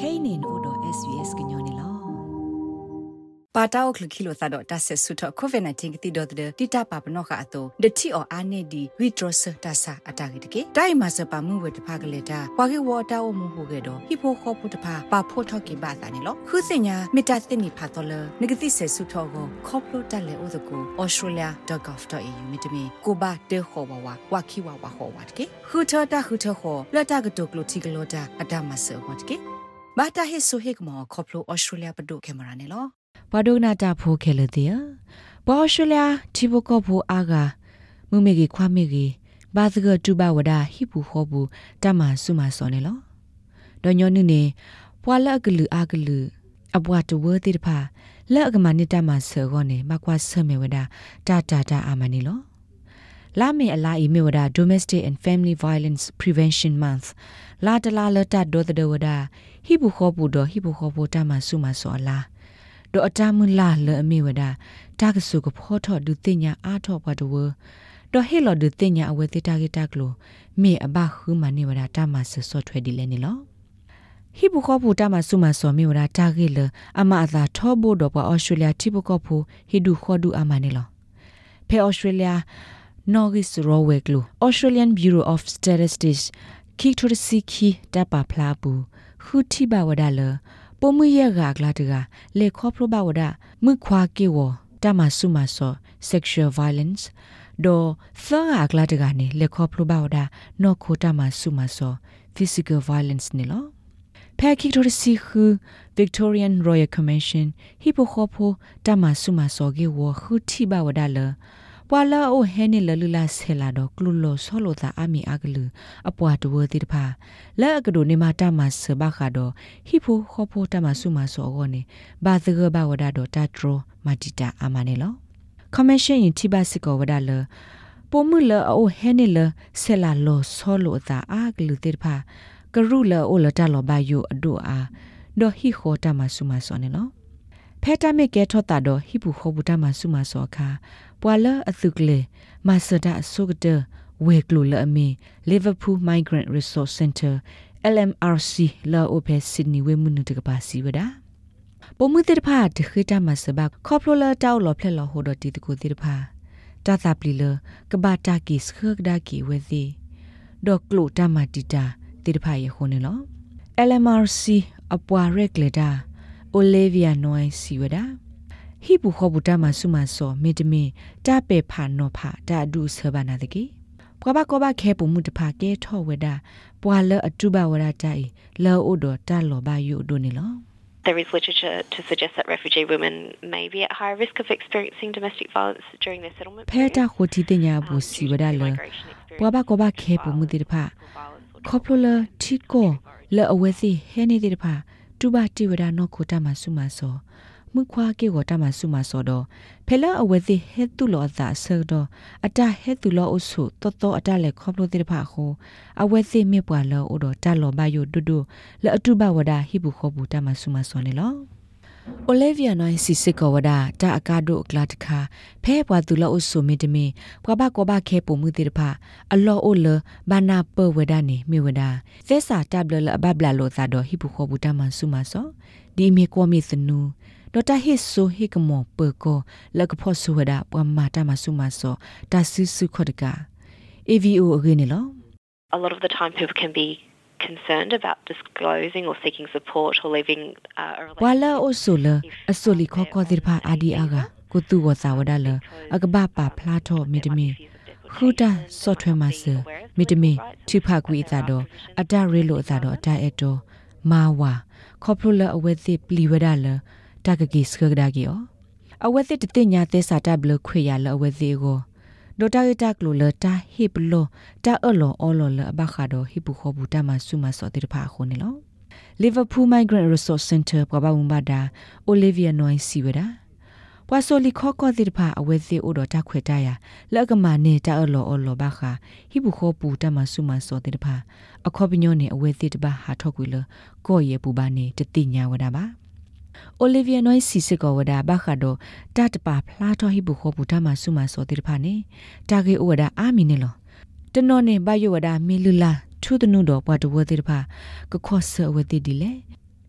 kainin odo svs gnyone lo ပါတောက်ခလခိလိုသတော့တဆဆုထကိုဗစ် -19 ကတိတော့တဲ့တိတပါပနောခအတော့ဒတိအောအာနေဒီ withdrawal တဆအတာကေတကေတိုင်မဆပါမှုဝတဖကလေတာပွာကေဝတာအမှုဟုကေတော့ဟိဖိုခောပုတဖပါဖို့ထော့ကေပါတာနေလို့ခုစညာမီတာတင်နီဖာတော်လနဂတိဆဆုထောကိုခေါပလိုတက်လေဥဒကို australia.gov.au မြတမီကိုဘာတေခောဘဝဝခိဝဝဟောဝတ်ကေခုထတာခုထခောလတာကတုကလိုတီကလိုတာအတမဆဝတ်ကေ ဘာတာဟိဆိုဟိကမောခေါပလို australia ပဒုကင်မရာနေလို့ဘဒုနာတာဖိုးခဲလတဲ့ဘောရှလျာတီဘကဖိုအာဂါမူမေကြီးခွာမေကြီးဘာသကတူဘဝဒဟိပူခောဘူးတမဆုမစောနေလောဒေါညောနုနေပွာလကလူအာကလူအဘွားတဝတိတဖာလက်အကမနိတမဆောကောနေမကွာဆမေဝဒတာတာတာအာမနီလော လာမေအလာအီမေဝဒ Domestic and Family Violence Prevention Month လာတလာလတဒိုတဒဝဒဟိဘူခောဘူးတော့ဟိဘူခောဘူးတမဆုမစောလာဒေါ်အတမလာလအမေဝဒတာကဆုကဖောထောဒုတိညာအားထောဘတ်ဝဒေါ်ဟေလောဒုတိညာအဝေတိတာဂီတာကလိုမေအဘခုမနေဝဒတာမဆဆော့ထွဲဒီလဲနေလောဟိဘခောပူတာမဆုမဆောမေဝဒတာဂီလအမအသာထောဘိုတော့ပအော်စတြေးလျတိဘကောဖူဟိဒုခောဒုအမနေလောဖဲအော်စတြေးလျ Norgis Roweglu Australian Bureau of Statistics ခိထိုရစီခီတပဖလာပူခူတိဘဝဒါလပိုမွေရဂါကလာတကလေခေါပရဘဝဒမြခွာကေဝတမဆုမဆော sexual violence ဒိုသာဂါကလာတကနေလေခေါပရဘဝဒနောခိုတမဆုမဆော physical violence နေလောဖဲခိတိုရစီခူ Victorian Royal Commission ဟိပိုခေါဖိုတမဆုမဆောကေဝခူတိဘဝဒလ ပွာလာအိုဟဲနေလလူလာဆဲလာတော့ကလူလောဆောလိုသာအမီအကလူအပွားတဝတိတဖာလဲအကဒိုနေမတာမဆဘခါတော့ဟိဖိုခေါဖိုတမဆုမဆောကောနေဘာသဂဘဝဒါတော့တာထရိုမတီတာအမနေလောကမရှင်ရင်တိဘစကောဝဒါလပိုမှုလအိုဟဲနေလဆဲလာလောဆောလိုသာအကလူတိတဖာကရုလအိုလတာလောဘယုအဒိုအာဒေါ်ဟိခိုတမဆုမဆောနေလော ဖဲတမစ်ကဲထော့တာတော့ဟိပူခေါ်ဘူးတမဆုမဆောခါပွာလအသုကလေမဆဒအဆုကတဝေကလူလအမီ Liverpool Migrant Resource Center LMRC လာအိုဖဲဆစ်နီဝေမှုနုတကပါစီဝဒါပုံမှုတိတဖာတခိတမဆဘခေါပလိုလာတောက်လော်ဖလက်လော်ဟိုဒတီတကူတိတဖာတာသပလီလကဘာတာကီစခကဒါကီဝေစီဒေါကလိုတမတီတာတိတဖာယေခုန်လော LMRC အပွားရက်လေတာ Olivia Noy Siwada ဟိဘူခောဘူတာမဆုမဆောမေတမင်တပေဖာနောဖာတာဒုဆဘာနာတကေပွားဘကောဘခဲပူမှုတဖာကဲထော့ဝဒပွာလအတုဘဝရတိုင်လောအိုဒတာလောဘယုဒိုနေလော There is literature to suggest that refugee women may be at higher risk of experiencing domestic violence during their settlement. ဖဲတာခိုတီတညာဘူစီဝဒါလပွာဘကောဘခဲပူမှုတိတဖာခေါပလိုလာ တီကိုလောအဝဲစီဟဲနေတဲ့တဖာတူဘာတီဝဒါနောခိုတာမဆုမဆောမှုခွာကေကိုတမဆုမစောတော့ဖဲလာအဝဲသိဟဲတူလောသာဆောတော့အတဟဲတူလောအဆုတော်တော်အတလက်ခေါပလို့တဲ့ဖာခိုအဝဲသိမြပွာလောအိုတော့တလောဘယုဒုဒုလအတုဘဝဒဟိဘူးခေါဘူးတမဆုမစောနေလော အိုလီဗီယာနိုင်းစီစစ်ကောဝဒတာအကာဒိုကလာတခါဖဲဘွာသူလောအဆုမီတမီဘွာဘကောဘခဲပုံမှုတိတဖာအလောအိုလဘာနာပဝဒနေမိဝဒသစ္စာတဘလလဘဘလလောသာတော့ဟိဘူးခေါဘူးတမဆုမစောဒီမီကောမီစနူဒေါ်တာဟစ်ဆိုဟိကမောပကောလကဖောဆူဝဒပမာတာမဆုမဆောတာဆူဆူခဒက AVO အဂိနေလော A lot of the time people can be concerned about disclosing or seeking support or leaving uh, a relationship. Wala osula asoli kho ko dirpha adi aga ko tu wa sa wada la agba pa phla tho mitimi khuta software ma se mitimi thipha kwi ta do ata re lo ta do ata eto ma wa khoplo awe thi pli wada la တကကိစခဒါကီယောအဝဲစစ်တတိညာသဲစာတဘလခွေရလအဝဲစီကို ဒိုတာရတာကလိုလတာဟိပလောတာအလောအောလောလဘခါဒိုဟိပူခောဘူတာမဆုမစောတိတဖာခုန်လော Liverpool Migrant Resource Center ပဘဝမဘာ Olivia Noy Siwada ပွာဆိုလီခောကောတိတဖာအဝဲစီအိုတော်တခွေတရလက်ကမနေတာအလောအလောဘခါဟိပူခောပူတမဆုမစောတိတဖာအခောပညောနေအဝဲစီတပါဟာထောက်ကွေလကောရေပူပါနေတတိညာဝဒါပါ အိုလီဗီယာနိုင်းစီစစ်ကောဝဒါဘခါဒိုတတ်ပါဖလာတော်ဟိဘူခောဘူတမဆုမစောတိတဖာနေတာဂေအိုဝဒါအာမီနေလောတနောနေဘယဝဒါမီလူလာထုဒနုတော်ဘွားတဝတိတဖာကခောဆအဝတိဒီလေ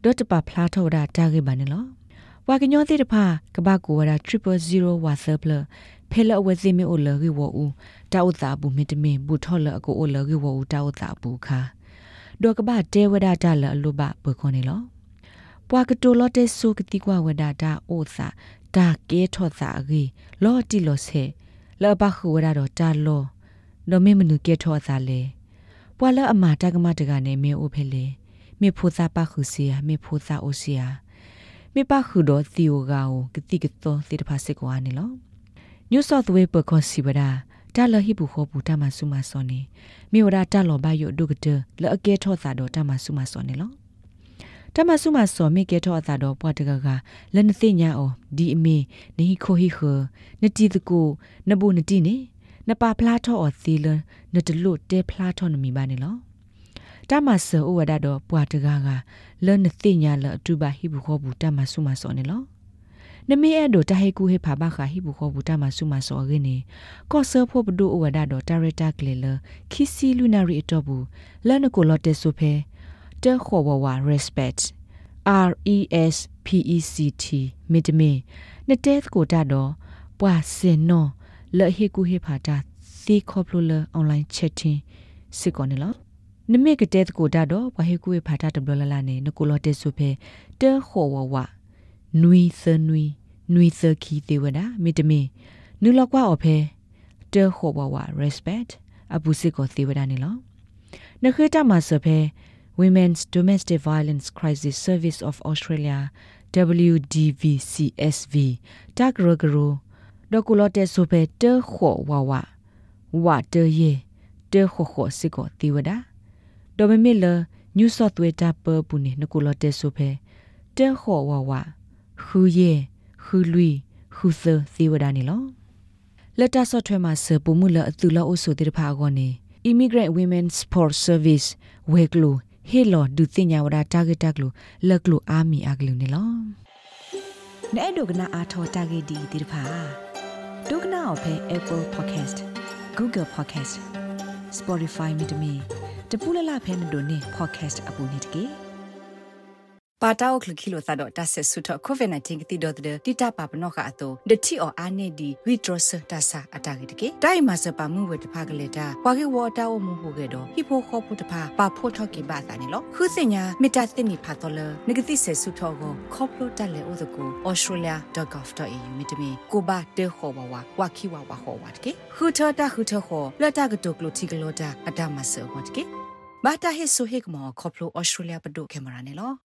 ဒေါ်တပါဖလားထော်ဒါတာကေပါနေလောဝါကညောတိတဖာကဘာကိုဝါ000ဝါဆပ်လဖဲလအဝစီမီအိုလရီဝူတာဥတာဘူးမီတမင်ဘူထော်လအကိုအိုလရီဝူတာဥတာဘူးခါဒေါ်ကဘာတဲဝဒတာလအလိုဘဘခွန်နေလော ပွာကတိုလော့တဲဆူကတိကွာဝဒတာအိုစာတာကဲထော့စာရီလော်တီလော်ဆေလောဘခူဝဒတော့တာလောဒမီမနုကဲထော့စာလေပွာလအမာတကမတကနေမေအိုဖဲလေမေဖိုစာပါခုစီယာမေဖိုစာအိုစီယာမေပါခုတော့သီယိုဂါကိုကတိကတော့တိတဖာစစ်ကွာနေလော New South Wales ပကောစီဝဒတာလဟိဘူခောပူတမဆုမစောနေမိဝဒတာလောဘယုဒုကတလအကဲထောသာတော့တမဆုမစောနေလော တမဆုမစောမိကဲထောသာတော့ပွားတကကလနသိညာအောဒီအမေနေခိုဟိခနတိတကိုနဘူနတိနေနပါဖလားထောအောသီလနတလုတဲဖလားထောနမီပါနေလောတမဆောဝဒတော့ပွားတကကလနသိညာလအတူပါဟိဘူခောပူတမဆုမစောနေလောနမေအဲ့ဒိုတဟေကူဟေဖာဘခါဟိဘူခောဘူတာမဆုမဆောရင်းနေကော့ဆာဖို့ဘဒိုအဝဒါတော့ဒါရက်တာကလေလခီစီလူနာရီအတော့ဘူးလန်ကိုလော့တက်ဆိုဖဲ တဲခေါ်ဝဝ respect R E S P E C T မိတမင်နတဲကိုတာတော့ပွာစင်နော်လဟေကူဟေဖာတာစီခေါပလိုလအွန်လိုင်းချက်တင်စစ်ကောနေလောနမေကတဲ့ကိုတာတော့ဘဟေကူဟေဖာတာတဘလလာနေနကိုလော့တက်ဆိုဖဲတဲခေါ်ဝဝနွီသနွီနွီသခီတေဝဒမိတမင်နူလောက်ကွာအဖဲတဲခေါ်ဘဝ respect အပူစစ်ကိုသေဝဒနေလောနခေတမဆဖဲ Women's Domestic Violence Crisis Service of Australia WDVCSV တကရဂရဒကူလတဲ့ဆိုဖဲတဲခေါ်ဝဝဝတဲယေတဲခေါ်ခေါ်စစ်ကိုသေဝဒဒမမီလ New South Wales တပပူနေနကူလတဲ့ဆိုဖဲတဲခေါ်ဝဝခူယေခူလူခူသသေဝဒနီလောလက်တာဆော့ထွဲမှာစပမှုလအတူလောအဆိုတေဖာကောနေ Immigrant Women Sport Service ဝဲကလူ ဟေလောဒုတင်ညာဝဒတာဂက်တက်လူလက်ကလူအာမီအကလူနေလောနဲ့ဒုကနာအာထောတာဂက်ဒီတေဖာဒုကနာအဖဲ Apple Podcast Google Podcast Spotify မြေတမီတပူလလဖဲနဒိုနေ podcast အပူနေတကေ ပါတောက်ခလခိလိုသတော့တဆက်ဆုတော့ကိုဗစ် -19 ကတိတော့တဲ့တိတပါပနောကအတော့ဒတိအော်အာနေဒီဝီဒရစတာစာအတာကေတကေတိုင်မစပါမှုဝတဖာကလေးတာပွာကေဝတာဝမှုဟုကေတော့ဟိဖိုခေါပုတဖာပါဖို့ထော့ကေပါသာနေလို့ခုစညာမီတာသိနီဖာတော်လနဂတိဆက်ဆုတော့ကိုခေါပလိုတက်လေဥဒကို australia.gov.au မြတမီကိုဘာတေခေါ်ဘဝဝခိဝဝဟောဝတ်ကေခုထတာခုထခေါ်လက်တာကတုကလိုတီကလိုတာအတမဆောဝတ်ကေဘာတာဟစ်ဆိုဟစ်မောခေါပလို australia ပဒုကေမရာနေလို့